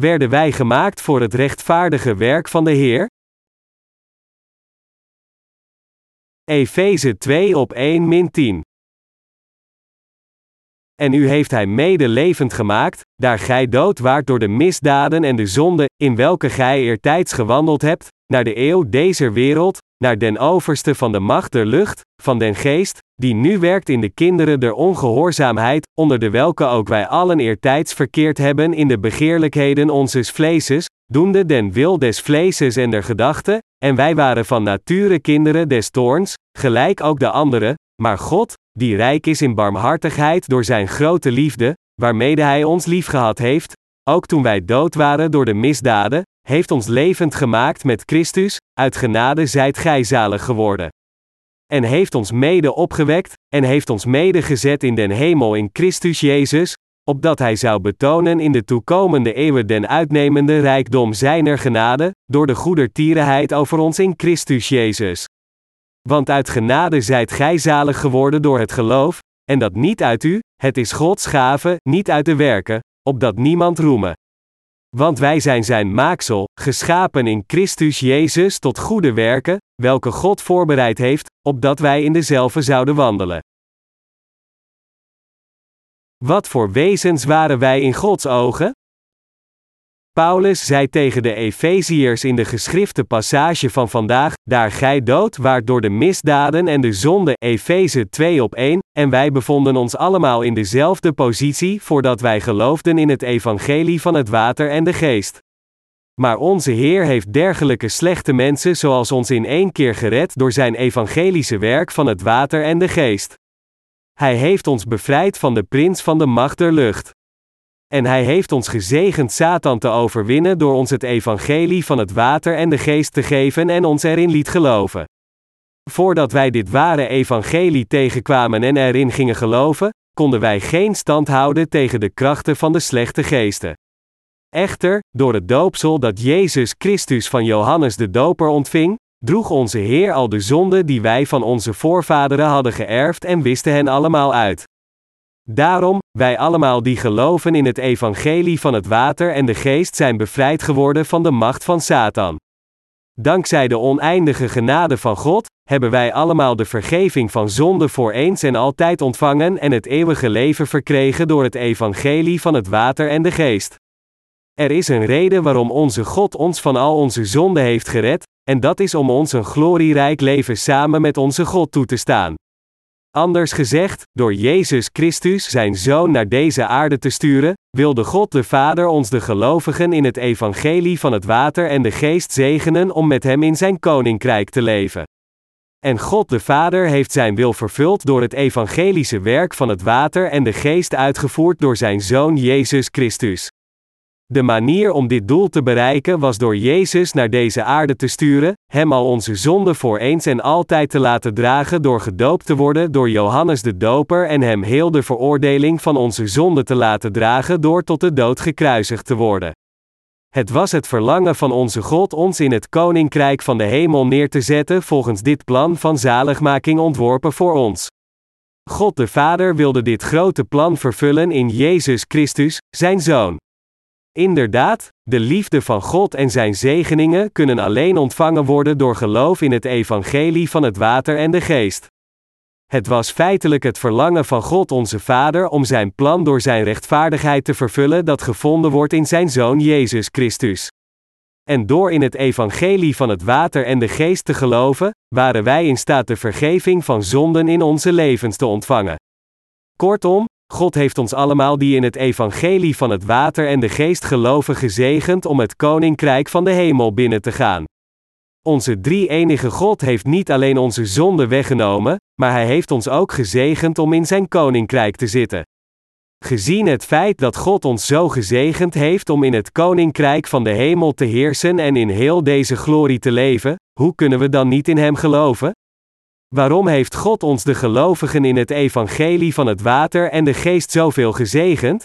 Werden wij gemaakt voor het rechtvaardige werk van de Heer? Efeze 2 op 1 min 10. En u heeft hij mede levend gemaakt, daar gij dood waart door de misdaden en de zonde, in welke gij eertijds gewandeld hebt, naar de eeuw deze wereld, naar den overste van de macht der lucht, van den geest, die nu werkt in de kinderen der ongehoorzaamheid, onder de welke ook wij allen eertijds verkeerd hebben in de begeerlijkheden onzes vleeses, doende den wil des vleeses en der gedachten, en wij waren van nature kinderen des toorns, gelijk ook de anderen, maar God, die rijk is in barmhartigheid door zijn grote liefde, waarmede hij ons liefgehad heeft, ook toen wij dood waren door de misdaden, heeft ons levend gemaakt met Christus, uit genade zijt gij zalig geworden. En heeft ons mede opgewekt, en heeft ons mede gezet in den hemel in Christus Jezus, opdat hij zou betonen in de toekomende eeuwen den uitnemende rijkdom zijner genade, door de goedertierenheid over ons in Christus Jezus. Want uit genade zijt gij zalig geworden door het geloof, en dat niet uit u, het is Gods gave, niet uit de werken, opdat niemand roeme. Want wij zijn zijn maaksel, geschapen in Christus Jezus tot goede werken, welke God voorbereid heeft, opdat wij in dezelfde zouden wandelen. Wat voor wezens waren wij in Gods ogen? Paulus zei tegen de Efeziërs in de geschrifte passage van vandaag: Daar gij dood waart door de misdaden en de zonde, Efeze 2 op 1, en wij bevonden ons allemaal in dezelfde positie voordat wij geloofden in het evangelie van het water en de geest. Maar onze Heer heeft dergelijke slechte mensen zoals ons in één keer gered door zijn evangelische werk van het water en de geest. Hij heeft ons bevrijd van de prins van de macht der lucht. En hij heeft ons gezegend Satan te overwinnen door ons het evangelie van het water en de geest te geven en ons erin liet geloven. Voordat wij dit ware evangelie tegenkwamen en erin gingen geloven, konden wij geen stand houden tegen de krachten van de slechte geesten. Echter, door het doopsel dat Jezus Christus van Johannes de Doper ontving, droeg onze Heer al de zonden die wij van onze voorvaderen hadden geërfd en wisten hen allemaal uit. Daarom, wij allemaal die geloven in het evangelie van het water en de geest zijn bevrijd geworden van de macht van Satan. Dankzij de oneindige genade van God, hebben wij allemaal de vergeving van zonde voor eens en altijd ontvangen en het eeuwige leven verkregen door het evangelie van het water en de geest. Er is een reden waarom onze God ons van al onze zonden heeft gered, en dat is om ons een glorierijk leven samen met onze God toe te staan. Anders gezegd, door Jezus Christus zijn Zoon naar deze aarde te sturen, wilde God de Vader ons de gelovigen in het evangelie van het water en de geest zegenen om met Hem in Zijn koninkrijk te leven. En God de Vader heeft Zijn wil vervuld door het evangelische werk van het water en de geest uitgevoerd door Zijn Zoon Jezus Christus. De manier om dit doel te bereiken was door Jezus naar deze aarde te sturen, hem al onze zonden voor eens en altijd te laten dragen door gedoopt te worden door Johannes de Doper en hem heel de veroordeling van onze zonden te laten dragen door tot de dood gekruisigd te worden. Het was het verlangen van onze God ons in het koninkrijk van de hemel neer te zetten volgens dit plan van zaligmaking ontworpen voor ons. God de Vader wilde dit grote plan vervullen in Jezus Christus, zijn Zoon. Inderdaad, de liefde van God en zijn zegeningen kunnen alleen ontvangen worden door geloof in het evangelie van het water en de geest. Het was feitelijk het verlangen van God onze Vader om zijn plan door zijn rechtvaardigheid te vervullen dat gevonden wordt in zijn Zoon Jezus Christus. En door in het evangelie van het water en de geest te geloven, waren wij in staat de vergeving van zonden in onze levens te ontvangen. Kortom, God heeft ons allemaal die in het evangelie van het water en de geest geloven gezegend om het koninkrijk van de hemel binnen te gaan. Onze drie-enige God heeft niet alleen onze zonde weggenomen, maar Hij heeft ons ook gezegend om in Zijn koninkrijk te zitten. Gezien het feit dat God ons zo gezegend heeft om in het koninkrijk van de hemel te heersen en in heel deze glorie te leven, hoe kunnen we dan niet in Hem geloven? Waarom heeft God ons de gelovigen in het evangelie van het water en de geest zoveel gezegend?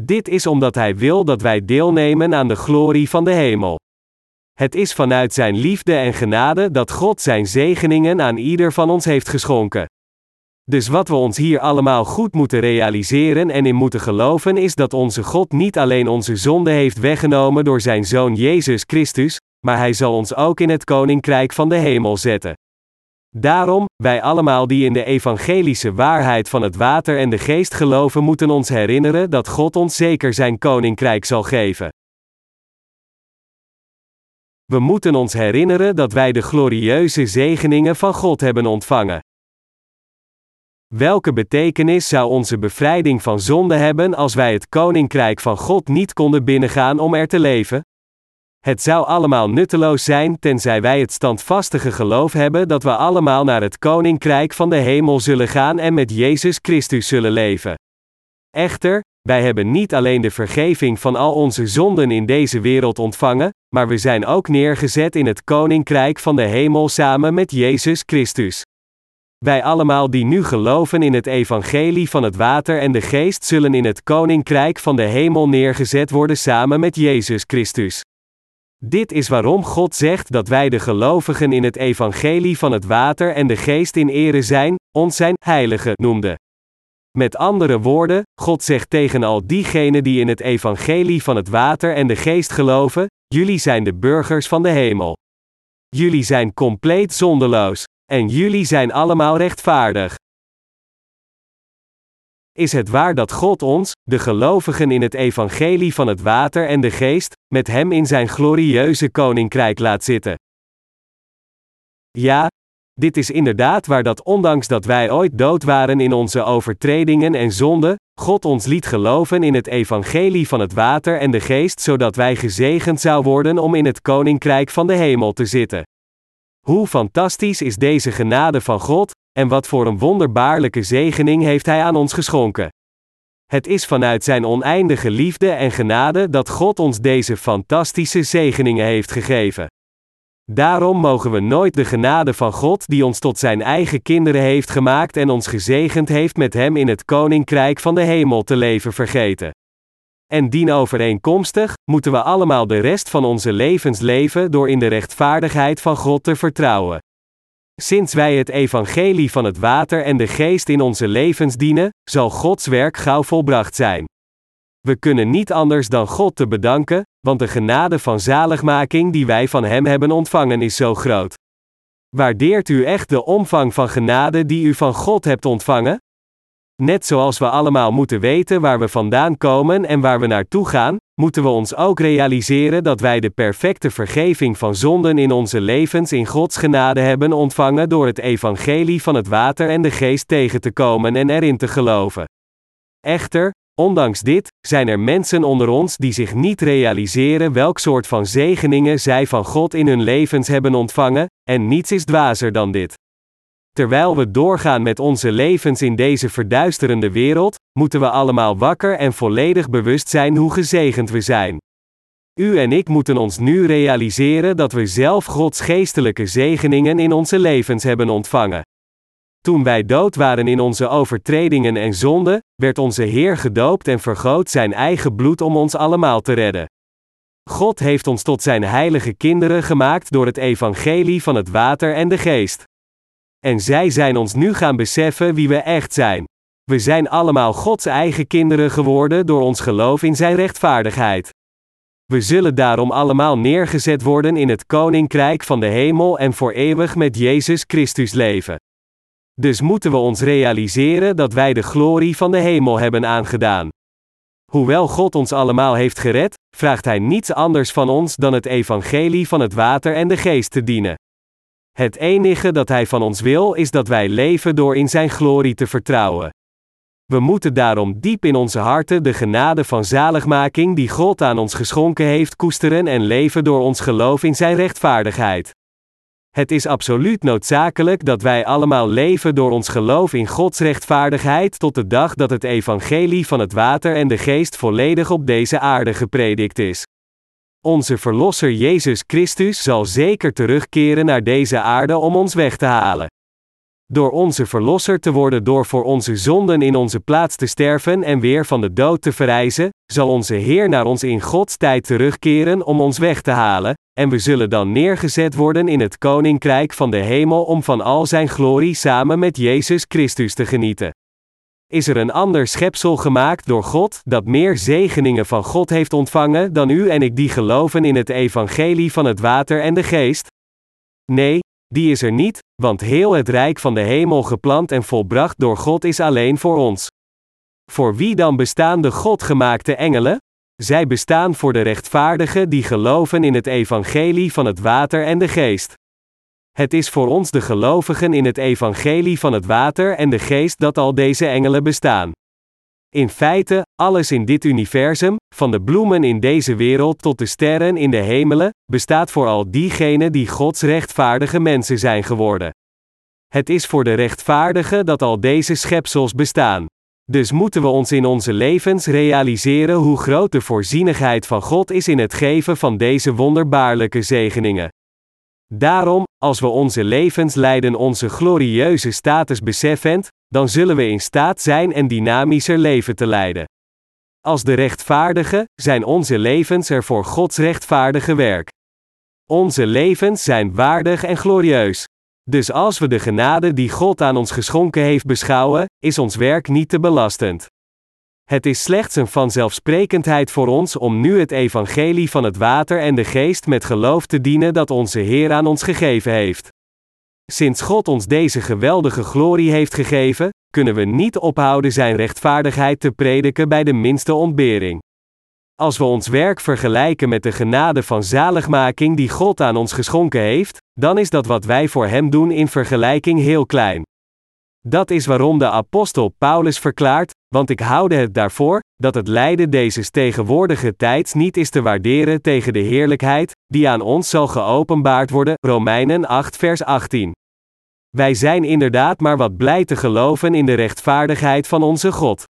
Dit is omdat Hij wil dat wij deelnemen aan de glorie van de hemel. Het is vanuit Zijn liefde en genade dat God Zijn zegeningen aan ieder van ons heeft geschonken. Dus wat we ons hier allemaal goed moeten realiseren en in moeten geloven is dat onze God niet alleen onze zonde heeft weggenomen door zijn Zoon Jezus Christus, maar Hij zal ons ook in het Koninkrijk van de Hemel zetten. Daarom, wij allemaal die in de evangelische waarheid van het water en de geest geloven, moeten ons herinneren dat God ons zeker zijn Koninkrijk zal geven. We moeten ons herinneren dat wij de glorieuze zegeningen van God hebben ontvangen. Welke betekenis zou onze bevrijding van zonde hebben als wij het koninkrijk van God niet konden binnengaan om er te leven? Het zou allemaal nutteloos zijn tenzij wij het standvastige geloof hebben dat we allemaal naar het koninkrijk van de hemel zullen gaan en met Jezus Christus zullen leven. Echter, wij hebben niet alleen de vergeving van al onze zonden in deze wereld ontvangen, maar we zijn ook neergezet in het koninkrijk van de hemel samen met Jezus Christus. Wij allemaal die nu geloven in het evangelie van het water en de geest zullen in het koninkrijk van de hemel neergezet worden samen met Jezus Christus. Dit is waarom God zegt dat wij de gelovigen in het evangelie van het water en de geest in ere zijn, ons zijn heilige noemde. Met andere woorden, God zegt tegen al diegenen die in het evangelie van het water en de geest geloven: jullie zijn de burgers van de hemel. Jullie zijn compleet zondeloos. En jullie zijn allemaal rechtvaardig. Is het waar dat God ons, de gelovigen in het evangelie van het water en de geest, met Hem in Zijn glorieuze koninkrijk laat zitten? Ja, dit is inderdaad waar dat ondanks dat wij ooit dood waren in onze overtredingen en zonden, God ons liet geloven in het evangelie van het water en de geest zodat wij gezegend zou worden om in het koninkrijk van de hemel te zitten. Hoe fantastisch is deze genade van God, en wat voor een wonderbaarlijke zegening heeft Hij aan ons geschonken. Het is vanuit Zijn oneindige liefde en genade dat God ons deze fantastische zegeningen heeft gegeven. Daarom mogen we nooit de genade van God die ons tot Zijn eigen kinderen heeft gemaakt en ons gezegend heeft met Hem in het Koninkrijk van de Hemel te leven vergeten. En dienovereenkomstig, moeten we allemaal de rest van onze levens leven door in de rechtvaardigheid van God te vertrouwen. Sinds wij het evangelie van het water en de geest in onze levens dienen, zal Gods werk gauw volbracht zijn. We kunnen niet anders dan God te bedanken, want de genade van zaligmaking die wij van Hem hebben ontvangen is zo groot. Waardeert u echt de omvang van genade die u van God hebt ontvangen? Net zoals we allemaal moeten weten waar we vandaan komen en waar we naartoe gaan, moeten we ons ook realiseren dat wij de perfecte vergeving van zonden in onze levens in Gods genade hebben ontvangen door het evangelie van het water en de geest tegen te komen en erin te geloven. Echter, ondanks dit, zijn er mensen onder ons die zich niet realiseren welk soort van zegeningen zij van God in hun levens hebben ontvangen, en niets is dwazer dan dit. Terwijl we doorgaan met onze levens in deze verduisterende wereld, moeten we allemaal wakker en volledig bewust zijn hoe gezegend we zijn. U en ik moeten ons nu realiseren dat we zelf Gods geestelijke zegeningen in onze levens hebben ontvangen. Toen wij dood waren in onze overtredingen en zonden, werd onze Heer gedoopt en vergoot zijn eigen bloed om ons allemaal te redden. God heeft ons tot zijn heilige kinderen gemaakt door het evangelie van het water en de geest. En zij zijn ons nu gaan beseffen wie we echt zijn. We zijn allemaal Gods eigen kinderen geworden door ons geloof in Zijn rechtvaardigheid. We zullen daarom allemaal neergezet worden in het koninkrijk van de hemel en voor eeuwig met Jezus Christus leven. Dus moeten we ons realiseren dat wij de glorie van de hemel hebben aangedaan. Hoewel God ons allemaal heeft gered, vraagt Hij niets anders van ons dan het evangelie van het water en de geest te dienen. Het enige dat Hij van ons wil is dat wij leven door in Zijn glorie te vertrouwen. We moeten daarom diep in onze harten de genade van zaligmaking die God aan ons geschonken heeft koesteren en leven door ons geloof in Zijn rechtvaardigheid. Het is absoluut noodzakelijk dat wij allemaal leven door ons geloof in Gods rechtvaardigheid tot de dag dat het evangelie van het water en de geest volledig op deze aarde gepredikt is. Onze Verlosser Jezus Christus zal zeker terugkeren naar deze aarde om ons weg te halen. Door onze Verlosser te worden door voor onze zonden in onze plaats te sterven en weer van de dood te verrijzen, zal onze Heer naar ons in Gods tijd terugkeren om ons weg te halen, en we zullen dan neergezet worden in het koninkrijk van de hemel om van al zijn glorie samen met Jezus Christus te genieten. Is er een ander schepsel gemaakt door God dat meer zegeningen van God heeft ontvangen dan u en ik die geloven in het evangelie van het water en de geest? Nee, die is er niet, want heel het rijk van de hemel geplant en volbracht door God is alleen voor ons. Voor wie dan bestaan de Godgemaakte engelen? Zij bestaan voor de rechtvaardigen die geloven in het evangelie van het water en de geest. Het is voor ons de gelovigen in het evangelie van het water en de geest dat al deze engelen bestaan. In feite, alles in dit universum, van de bloemen in deze wereld tot de sterren in de hemelen, bestaat voor al diegenen die Gods rechtvaardige mensen zijn geworden. Het is voor de rechtvaardigen dat al deze schepsels bestaan. Dus moeten we ons in onze levens realiseren hoe groot de voorzienigheid van God is in het geven van deze wonderbaarlijke zegeningen. Daarom, als we onze levenslijden onze glorieuze status beseffend, dan zullen we in staat zijn een dynamischer leven te leiden. Als de rechtvaardigen, zijn onze levens er voor Gods rechtvaardige werk. Onze levens zijn waardig en glorieus. Dus als we de genade die God aan ons geschonken heeft beschouwen, is ons werk niet te belastend. Het is slechts een vanzelfsprekendheid voor ons om nu het evangelie van het water en de geest met geloof te dienen dat onze Heer aan ons gegeven heeft. Sinds God ons deze geweldige glorie heeft gegeven, kunnen we niet ophouden Zijn rechtvaardigheid te prediken bij de minste ontbering. Als we ons werk vergelijken met de genade van zaligmaking die God aan ons geschonken heeft, dan is dat wat wij voor Hem doen in vergelijking heel klein. Dat is waarom de apostel Paulus verklaart, want ik houde het daarvoor, dat het lijden deze tegenwoordige tijds niet is te waarderen tegen de heerlijkheid, die aan ons zal geopenbaard worden, Romeinen 8 vers 18. Wij zijn inderdaad maar wat blij te geloven in de rechtvaardigheid van onze God.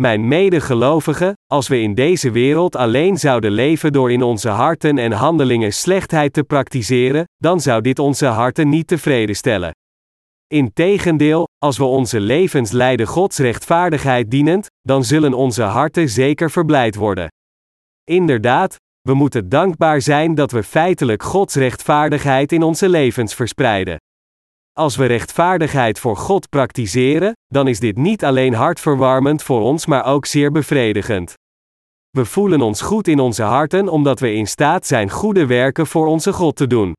Mijn medegelovigen, als we in deze wereld alleen zouden leven door in onze harten en handelingen slechtheid te praktiseren, dan zou dit onze harten niet tevreden stellen. Integendeel, als we onze levens leiden Gods rechtvaardigheid dienend, dan zullen onze harten zeker verblijd worden. Inderdaad, we moeten dankbaar zijn dat we feitelijk Gods rechtvaardigheid in onze levens verspreiden. Als we rechtvaardigheid voor God praktiseren, dan is dit niet alleen hartverwarmend voor ons, maar ook zeer bevredigend. We voelen ons goed in onze harten omdat we in staat zijn goede werken voor onze God te doen.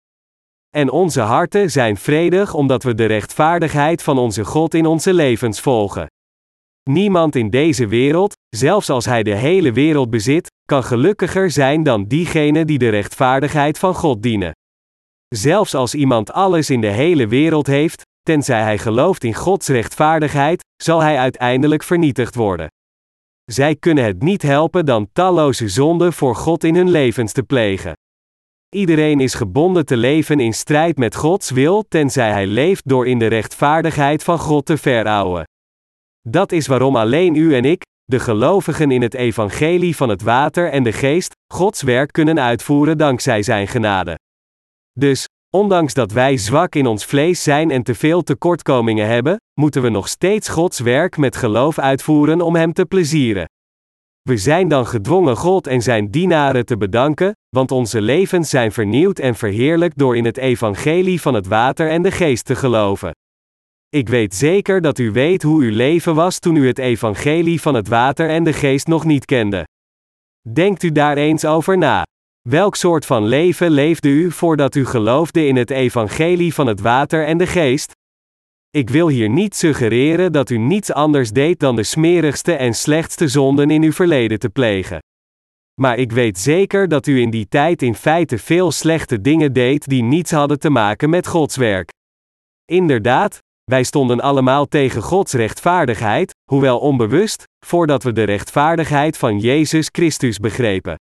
En onze harten zijn vredig omdat we de rechtvaardigheid van onze God in onze levens volgen. Niemand in deze wereld, zelfs als hij de hele wereld bezit, kan gelukkiger zijn dan diegenen die de rechtvaardigheid van God dienen. Zelfs als iemand alles in de hele wereld heeft, tenzij hij gelooft in Gods rechtvaardigheid, zal hij uiteindelijk vernietigd worden. Zij kunnen het niet helpen dan talloze zonden voor God in hun levens te plegen. Iedereen is gebonden te leven in strijd met Gods wil, tenzij hij leeft door in de rechtvaardigheid van God te verouwen. Dat is waarom alleen u en ik, de gelovigen in het evangelie van het water en de geest, Gods werk kunnen uitvoeren dankzij Zijn genade. Dus, ondanks dat wij zwak in ons vlees zijn en te veel tekortkomingen hebben, moeten we nog steeds Gods werk met geloof uitvoeren om Hem te plezieren. We zijn dan gedwongen God en Zijn dienaren te bedanken, want onze levens zijn vernieuwd en verheerlijkt door in het evangelie van het water en de geest te geloven. Ik weet zeker dat u weet hoe uw leven was toen u het evangelie van het water en de geest nog niet kende. Denkt u daar eens over na. Welk soort van leven leefde u voordat u geloofde in het evangelie van het water en de geest? Ik wil hier niet suggereren dat u niets anders deed dan de smerigste en slechtste zonden in uw verleden te plegen. Maar ik weet zeker dat u in die tijd in feite veel slechte dingen deed die niets hadden te maken met Gods werk. Inderdaad, wij stonden allemaal tegen Gods rechtvaardigheid, hoewel onbewust, voordat we de rechtvaardigheid van Jezus Christus begrepen.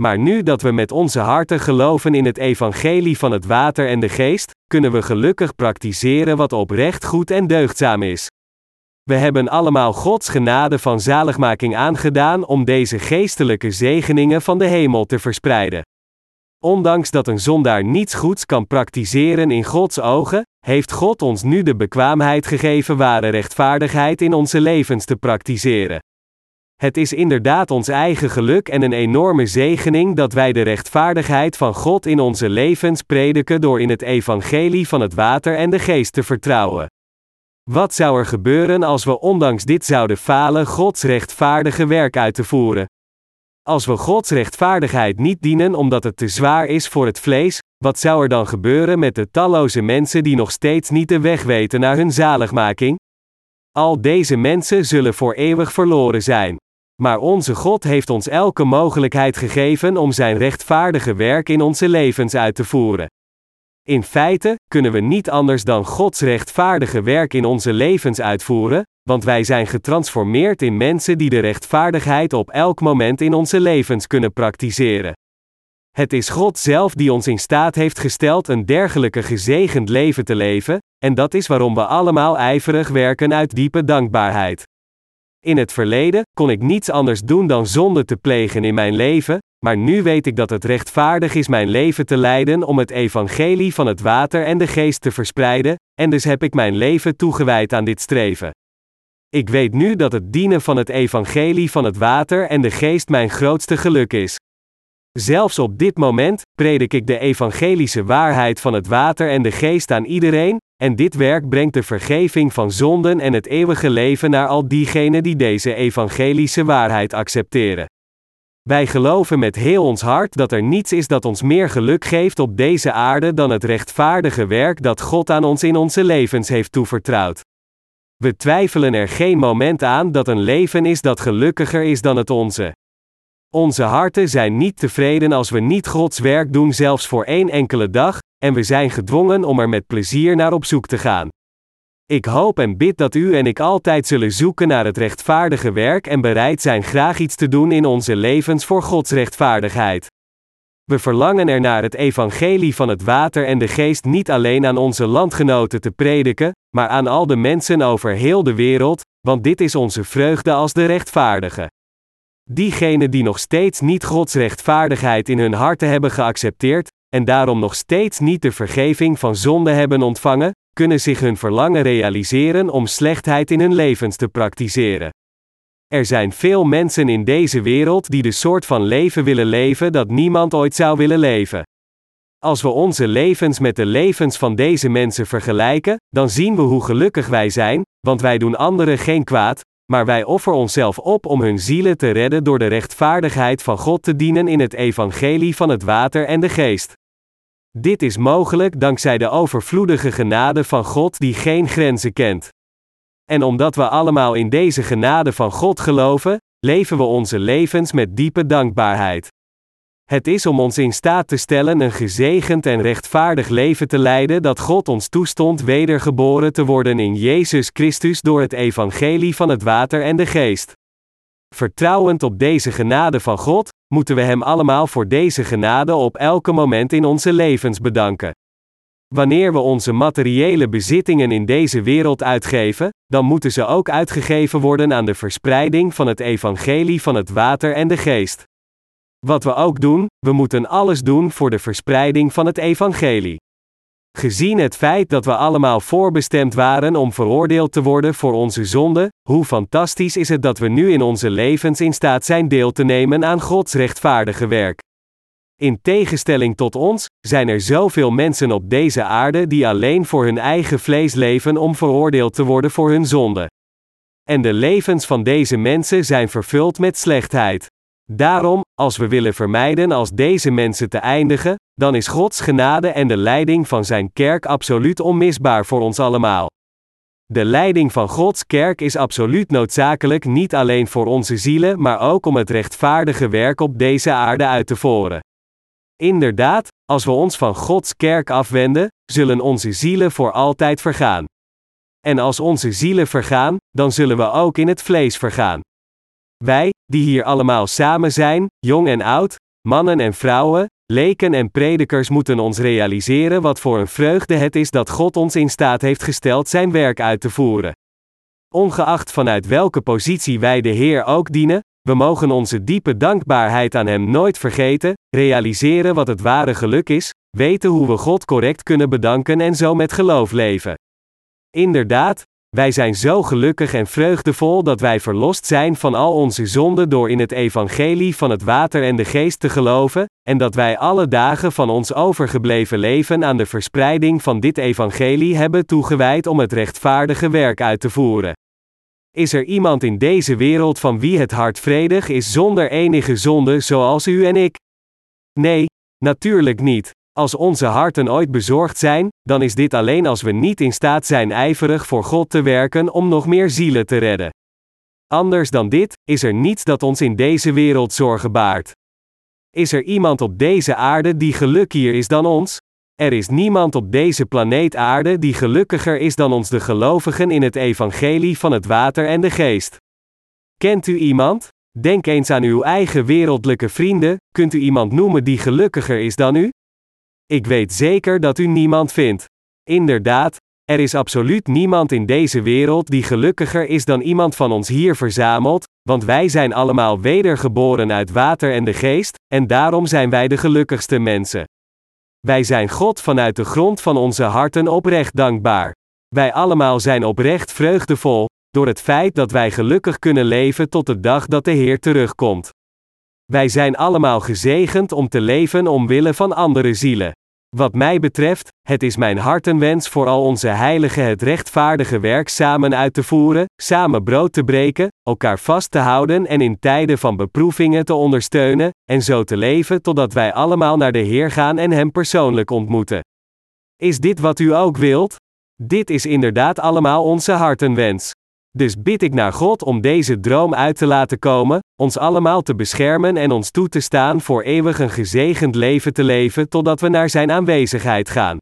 Maar nu dat we met onze harten geloven in het evangelie van het water en de geest, kunnen we gelukkig praktiseren wat oprecht goed en deugdzaam is. We hebben allemaal Gods genade van zaligmaking aangedaan om deze geestelijke zegeningen van de hemel te verspreiden. Ondanks dat een zondaar niets goeds kan praktiseren in Gods ogen, heeft God ons nu de bekwaamheid gegeven ware rechtvaardigheid in onze levens te praktiseren. Het is inderdaad ons eigen geluk en een enorme zegening dat wij de rechtvaardigheid van God in onze levens prediken door in het evangelie van het water en de geest te vertrouwen. Wat zou er gebeuren als we ondanks dit zouden falen Gods rechtvaardige werk uit te voeren? Als we Gods rechtvaardigheid niet dienen omdat het te zwaar is voor het vlees, wat zou er dan gebeuren met de talloze mensen die nog steeds niet de weg weten naar hun zaligmaking? Al deze mensen zullen voor eeuwig verloren zijn. Maar onze God heeft ons elke mogelijkheid gegeven om Zijn rechtvaardige werk in onze levens uit te voeren. In feite kunnen we niet anders dan Gods rechtvaardige werk in onze levens uitvoeren, want wij zijn getransformeerd in mensen die de rechtvaardigheid op elk moment in onze levens kunnen praktiseren. Het is God zelf die ons in staat heeft gesteld een dergelijke gezegend leven te leven, en dat is waarom we allemaal ijverig werken uit diepe dankbaarheid. In het verleden kon ik niets anders doen dan zonde te plegen in mijn leven, maar nu weet ik dat het rechtvaardig is mijn leven te leiden om het evangelie van het water en de geest te verspreiden, en dus heb ik mijn leven toegewijd aan dit streven. Ik weet nu dat het dienen van het evangelie van het water en de geest mijn grootste geluk is. Zelfs op dit moment predik ik de evangelische waarheid van het water en de geest aan iedereen, en dit werk brengt de vergeving van zonden en het eeuwige leven naar al diegenen die deze evangelische waarheid accepteren. Wij geloven met heel ons hart dat er niets is dat ons meer geluk geeft op deze aarde dan het rechtvaardige werk dat God aan ons in onze levens heeft toevertrouwd. We twijfelen er geen moment aan dat een leven is dat gelukkiger is dan het onze. Onze harten zijn niet tevreden als we niet Gods werk doen, zelfs voor één enkele dag, en we zijn gedwongen om er met plezier naar op zoek te gaan. Ik hoop en bid dat u en ik altijd zullen zoeken naar het rechtvaardige werk en bereid zijn graag iets te doen in onze levens voor Gods rechtvaardigheid. We verlangen er naar het evangelie van het water en de geest niet alleen aan onze landgenoten te prediken, maar aan al de mensen over heel de wereld, want dit is onze vreugde als de rechtvaardige. Diegenen die nog steeds niet Gods rechtvaardigheid in hun harten hebben geaccepteerd, en daarom nog steeds niet de vergeving van zonde hebben ontvangen, kunnen zich hun verlangen realiseren om slechtheid in hun levens te praktiseren. Er zijn veel mensen in deze wereld die de soort van leven willen leven dat niemand ooit zou willen leven. Als we onze levens met de levens van deze mensen vergelijken, dan zien we hoe gelukkig wij zijn, want wij doen anderen geen kwaad, maar wij offeren onszelf op om hun zielen te redden door de rechtvaardigheid van God te dienen in het evangelie van het water en de geest. Dit is mogelijk dankzij de overvloedige genade van God die geen grenzen kent. En omdat we allemaal in deze genade van God geloven, leven we onze levens met diepe dankbaarheid. Het is om ons in staat te stellen een gezegend en rechtvaardig leven te leiden dat God ons toestond wedergeboren te worden in Jezus Christus door het evangelie van het water en de geest. Vertrouwend op deze genade van God, moeten we Hem allemaal voor deze genade op elke moment in onze levens bedanken. Wanneer we onze materiële bezittingen in deze wereld uitgeven, dan moeten ze ook uitgegeven worden aan de verspreiding van het evangelie van het water en de geest. Wat we ook doen, we moeten alles doen voor de verspreiding van het evangelie. Gezien het feit dat we allemaal voorbestemd waren om veroordeeld te worden voor onze zonde, hoe fantastisch is het dat we nu in onze levens in staat zijn deel te nemen aan Gods rechtvaardige werk. In tegenstelling tot ons, zijn er zoveel mensen op deze aarde die alleen voor hun eigen vlees leven om veroordeeld te worden voor hun zonde. En de levens van deze mensen zijn vervuld met slechtheid. Daarom, als we willen vermijden als deze mensen te eindigen, dan is Gods genade en de leiding van Zijn kerk absoluut onmisbaar voor ons allemaal. De leiding van Gods kerk is absoluut noodzakelijk niet alleen voor onze zielen, maar ook om het rechtvaardige werk op deze aarde uit te voeren. Inderdaad, als we ons van Gods kerk afwenden, zullen onze zielen voor altijd vergaan. En als onze zielen vergaan, dan zullen we ook in het vlees vergaan. Wij, die hier allemaal samen zijn, jong en oud, mannen en vrouwen, leken en predikers moeten ons realiseren wat voor een vreugde het is dat God ons in staat heeft gesteld zijn werk uit te voeren. Ongeacht vanuit welke positie wij de Heer ook dienen, we mogen onze diepe dankbaarheid aan Hem nooit vergeten, realiseren wat het ware geluk is, weten hoe we God correct kunnen bedanken en zo met geloof leven. Inderdaad, wij zijn zo gelukkig en vreugdevol dat wij verlost zijn van al onze zonden door in het evangelie van het water en de geest te geloven, en dat wij alle dagen van ons overgebleven leven aan de verspreiding van dit evangelie hebben toegewijd om het rechtvaardige werk uit te voeren. Is er iemand in deze wereld van wie het hart vredig is zonder enige zonde zoals u en ik? Nee, natuurlijk niet. Als onze harten ooit bezorgd zijn, dan is dit alleen als we niet in staat zijn ijverig voor God te werken om nog meer zielen te redden. Anders dan dit, is er niets dat ons in deze wereld zorgen baart. Is er iemand op deze aarde die gelukkiger is dan ons? Er is niemand op deze planeet aarde die gelukkiger is dan ons de gelovigen in het evangelie van het water en de geest. Kent u iemand? Denk eens aan uw eigen wereldlijke vrienden, kunt u iemand noemen die gelukkiger is dan u? Ik weet zeker dat u niemand vindt. Inderdaad, er is absoluut niemand in deze wereld die gelukkiger is dan iemand van ons hier verzameld, want wij zijn allemaal wedergeboren uit water en de geest, en daarom zijn wij de gelukkigste mensen. Wij zijn God vanuit de grond van onze harten oprecht dankbaar. Wij allemaal zijn oprecht vreugdevol, door het feit dat wij gelukkig kunnen leven tot de dag dat de Heer terugkomt. Wij zijn allemaal gezegend om te leven omwille van andere zielen. Wat mij betreft, het is mijn hartenwens voor al onze heiligen het rechtvaardige werk samen uit te voeren, samen brood te breken, elkaar vast te houden en in tijden van beproevingen te ondersteunen, en zo te leven totdat wij allemaal naar de Heer gaan en Hem persoonlijk ontmoeten. Is dit wat u ook wilt? Dit is inderdaad allemaal onze hartenwens. Dus bid ik naar God om deze droom uit te laten komen, ons allemaal te beschermen en ons toe te staan voor eeuwig een gezegend leven te leven totdat we naar Zijn aanwezigheid gaan.